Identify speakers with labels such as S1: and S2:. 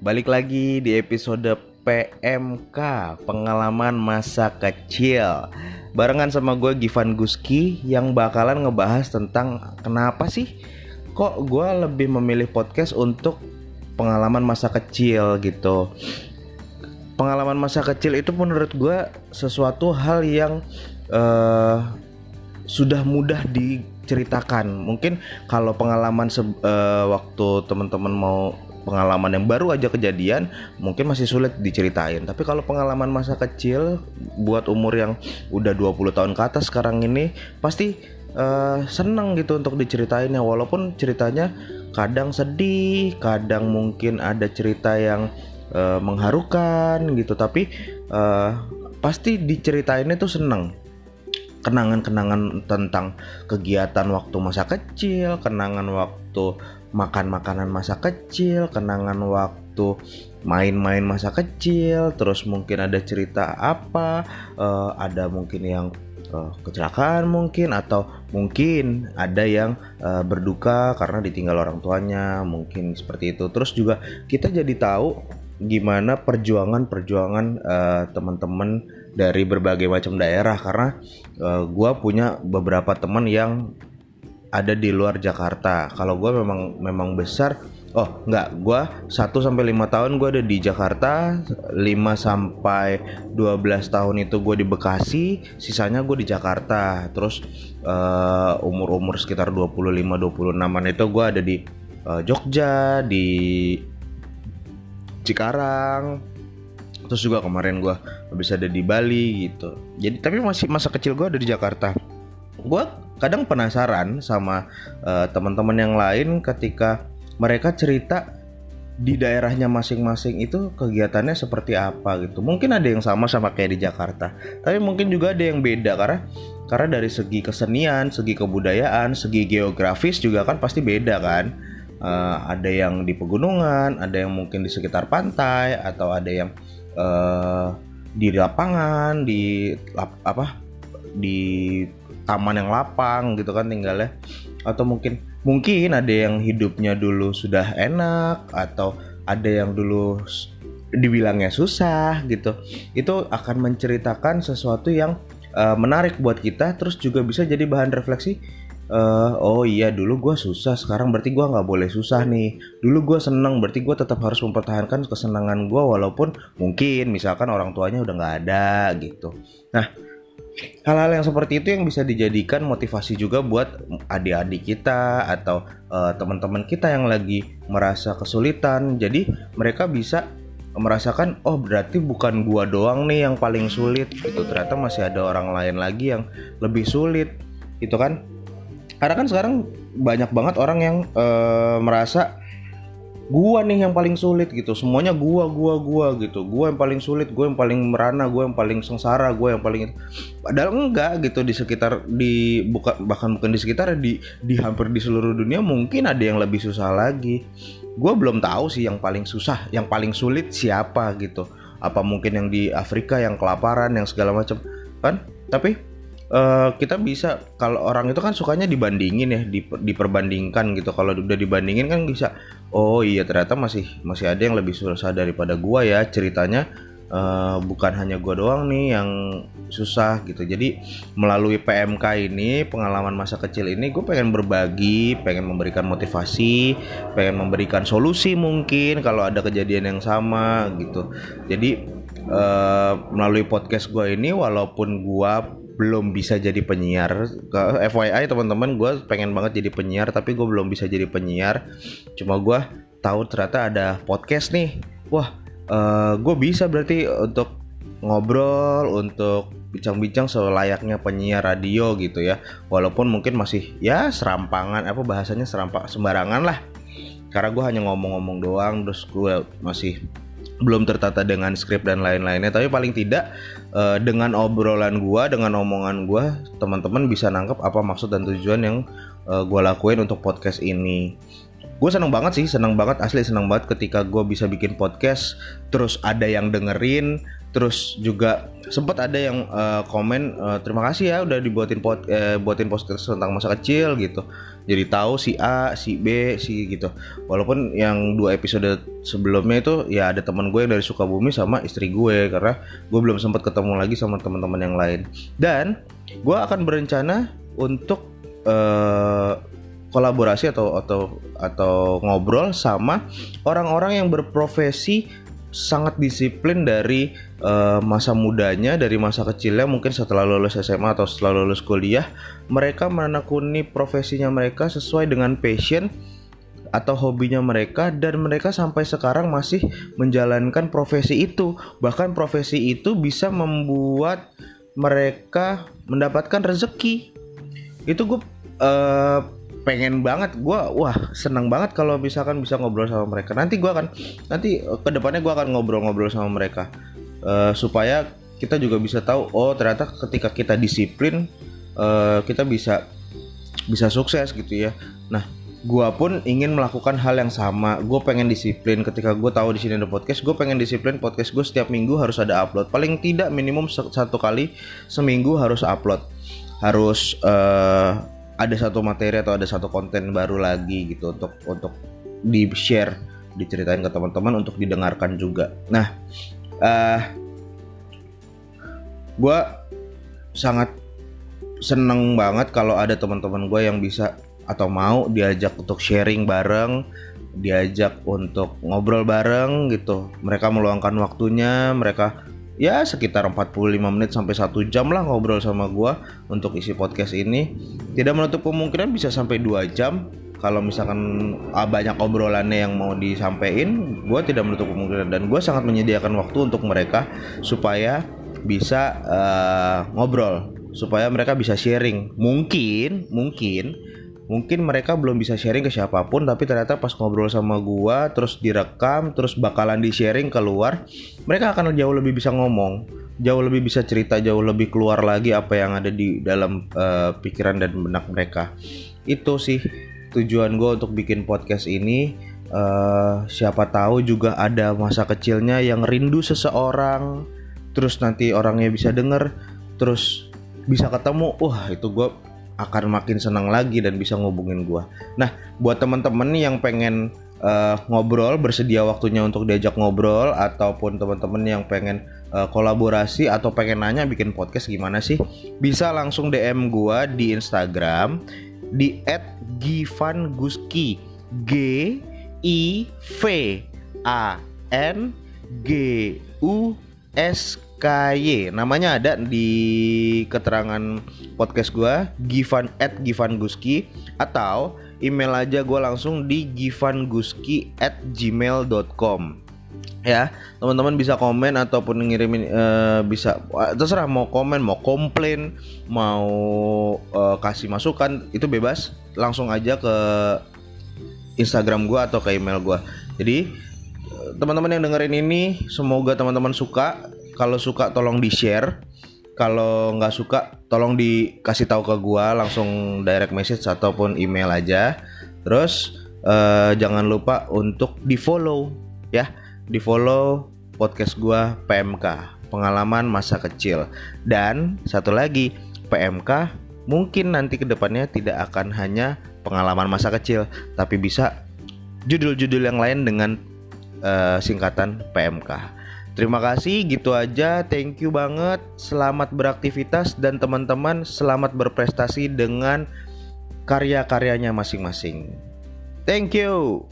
S1: Balik lagi di episode PMK Pengalaman Masa Kecil Barengan sama gue Givan Guski Yang bakalan ngebahas tentang Kenapa sih kok gue lebih memilih podcast untuk pengalaman masa kecil gitu Pengalaman masa kecil itu menurut gue sesuatu hal yang uh, sudah mudah diceritakan. Mungkin kalau pengalaman uh, waktu teman-teman mau pengalaman yang baru aja kejadian mungkin masih sulit diceritain. Tapi kalau pengalaman masa kecil buat umur yang udah 20 tahun ke atas sekarang ini pasti uh, seneng gitu untuk diceritain ya walaupun ceritanya kadang sedih kadang mungkin ada cerita yang uh, mengharukan gitu. Tapi uh, pasti diceritainnya tuh seneng. Kenangan-kenangan tentang kegiatan waktu masa kecil, kenangan waktu makan makanan masa kecil, kenangan waktu main-main masa kecil, terus mungkin ada cerita apa, uh, ada mungkin yang uh, kecelakaan mungkin atau mungkin ada yang uh, berduka karena ditinggal orang tuanya, mungkin seperti itu. Terus juga kita jadi tahu gimana perjuangan-perjuangan uh, teman-teman dari berbagai macam daerah karena uh, gue punya beberapa teman yang ada di luar Jakarta. Kalau gue memang memang besar, oh nggak, gue 1 sampai lima tahun gue ada di Jakarta, 5 sampai 12 tahun itu gue di Bekasi, sisanya gue di Jakarta. Terus uh, umur-umur sekitar 25 26-an itu gue ada di uh, Jogja, di Cikarang terus juga kemarin gue habis ada di Bali gitu jadi tapi masih masa kecil gue ada di Jakarta gue kadang penasaran sama uh, teman-teman yang lain ketika mereka cerita di daerahnya masing-masing itu kegiatannya seperti apa gitu. Mungkin ada yang sama sama kayak di Jakarta, tapi mungkin juga ada yang beda karena karena dari segi kesenian, segi kebudayaan, segi geografis juga kan pasti beda kan uh, ada yang di pegunungan, ada yang mungkin di sekitar pantai, atau ada yang uh, di lapangan, di lap, apa, di taman yang lapang gitu kan tinggalnya, atau mungkin mungkin ada yang hidupnya dulu sudah enak, atau ada yang dulu dibilangnya susah gitu, itu akan menceritakan sesuatu yang uh, menarik buat kita, terus juga bisa jadi bahan refleksi uh, oh iya dulu gue susah sekarang berarti gue nggak boleh susah nih. Dulu gue seneng berarti gue tetap harus mempertahankan kesenangan gue walaupun mungkin misalkan orang tuanya udah nggak ada gitu. Nah hal-hal yang seperti itu yang bisa dijadikan motivasi juga buat adik-adik kita atau uh, teman-teman kita yang lagi merasa kesulitan. Jadi mereka bisa merasakan oh berarti bukan gua doang nih yang paling sulit. Gitu. Ternyata masih ada orang lain lagi yang lebih sulit. Itu kan? Karena kan sekarang banyak banget orang yang uh, merasa gua nih yang paling sulit gitu. Semuanya gua gua gua gitu. Gua yang paling sulit gua yang paling merana gua yang paling sengsara gua yang paling padahal enggak gitu di sekitar di bukan bahkan bukan di sekitar di di hampir di seluruh dunia mungkin ada yang lebih susah lagi. Gua belum tahu sih yang paling susah yang paling sulit siapa gitu. Apa mungkin yang di Afrika yang kelaparan yang segala macam. Kan? Tapi uh, kita bisa kalau orang itu kan sukanya dibandingin ya di, diperbandingkan gitu. Kalau udah dibandingin kan bisa oh iya ternyata masih masih ada yang lebih susah daripada gua ya ceritanya. Uh, bukan hanya gua doang nih yang susah gitu. Jadi melalui PMK ini pengalaman masa kecil ini gue pengen berbagi pengen memberikan motivasi pengen memberikan solusi mungkin kalau ada kejadian yang sama gitu. Jadi uh, melalui podcast gue ini walaupun gue belum bisa jadi penyiar. FYI teman-teman gue pengen banget jadi penyiar tapi gue belum bisa jadi penyiar. Cuma gue tahu ternyata ada podcast nih. Wah uh, eh, gue bisa berarti untuk ngobrol untuk bincang-bincang selayaknya penyiar radio gitu ya. Walaupun mungkin masih ya serampangan apa bahasanya serampak sembarangan lah. Karena gue hanya ngomong-ngomong doang terus gue masih belum tertata dengan skrip dan lain-lainnya tapi paling tidak uh, dengan obrolan gua dengan omongan gua teman-teman bisa nangkep apa maksud dan tujuan yang uh, gua lakuin untuk podcast ini. Gue seneng banget sih seneng banget asli seneng banget ketika gue bisa bikin podcast terus ada yang dengerin terus juga sempat ada yang uh, komen uh, terima kasih ya udah dibuatin pot uh, buatin podcast tentang masa kecil gitu. Jadi tahu si A si B si gitu. Walaupun yang dua episode sebelumnya itu ya ada teman gue yang dari Sukabumi sama istri gue karena gue belum sempat ketemu lagi sama teman-teman yang lain. Dan gue akan berencana untuk uh, kolaborasi atau atau atau ngobrol sama orang-orang yang berprofesi sangat disiplin dari uh, masa mudanya, dari masa kecilnya mungkin setelah lulus SMA atau setelah lulus kuliah, mereka menekuni profesinya mereka sesuai dengan passion atau hobinya mereka dan mereka sampai sekarang masih menjalankan profesi itu. Bahkan profesi itu bisa membuat mereka mendapatkan rezeki. Itu gue uh, pengen banget gue wah senang banget kalau misalkan bisa ngobrol sama mereka. Nanti gue akan nanti eh, ke depannya gue akan ngobrol-ngobrol sama mereka. Uh, supaya kita juga bisa tahu oh ternyata ketika kita disiplin uh, kita bisa bisa sukses gitu ya. Nah gue pun ingin melakukan hal yang sama. Gue pengen disiplin. Ketika gue tahu di sini ada podcast gue pengen disiplin podcast gue setiap minggu harus ada upload. Paling tidak minimum satu kali seminggu harus upload. Harus uh, ada satu materi atau ada satu konten baru lagi gitu untuk untuk di share diceritain ke teman-teman untuk didengarkan juga. Nah uh, eh, gue sangat seneng banget kalau ada teman-teman gue yang bisa atau mau diajak untuk sharing bareng diajak untuk ngobrol bareng gitu. Mereka meluangkan waktunya mereka ya sekitar 45 menit sampai satu jam lah ngobrol sama gue untuk isi podcast ini. Tidak menutup kemungkinan bisa sampai dua jam. Kalau misalkan ah, banyak obrolannya yang mau disampaikan gue tidak menutup kemungkinan. Dan gue sangat menyediakan waktu untuk mereka supaya bisa uh, ngobrol. Supaya mereka bisa sharing. Mungkin mungkin mungkin mereka belum bisa sharing ke siapa pun tapi ternyata pas ngobrol sama gua terus direkam terus bakalan di sharing keluar mereka akan jauh lebih bisa ngomong jauh lebih bisa cerita jauh lebih keluar lagi apa yang ada di dalam uh, pikiran dan benak mereka. Itu sih tujuan gue untuk bikin podcast ini. Uh, siapa tahu juga ada masa kecilnya yang rindu seseorang terus nanti orangnya bisa denger terus bisa ketemu. Wah itu gue akan makin senang lagi dan bisa ngubungin gue. Nah, buat teman-teman yang pengen uh, ngobrol, bersedia waktunya untuk diajak ngobrol, ataupun teman-teman yang pengen uh, kolaborasi atau pengen nanya bikin podcast gimana sih, bisa langsung DM gue di Instagram di @givanguski g i v a n g u s KY namanya ada di keterangan podcast gue Givan at Givan Guski atau email aja gue langsung di givanguski at gmail.com ya teman-teman bisa komen ataupun ngirimin uh, bisa terserah mau komen mau komplain mau uh, kasih masukan itu bebas. Langsung aja ke Instagram gue atau ke email gue jadi teman-teman yang dengerin ini semoga teman-teman suka kalau suka tolong di share kalau nggak suka tolong dikasih tahu ke gua langsung direct message ataupun email aja. Terus uh, jangan lupa untuk di follow ya. Di follow podcast gua PMK pengalaman masa kecil. Dan satu lagi PMK mungkin nanti ke depannya tidak akan hanya pengalaman masa kecil tapi bisa judul-judul yang lain dengan uh, singkatan PMK Terima kasih, gitu aja. Thank you banget. Selamat beraktivitas dan teman-teman selamat berprestasi dengan karya-karyanya masing-masing. Thank you.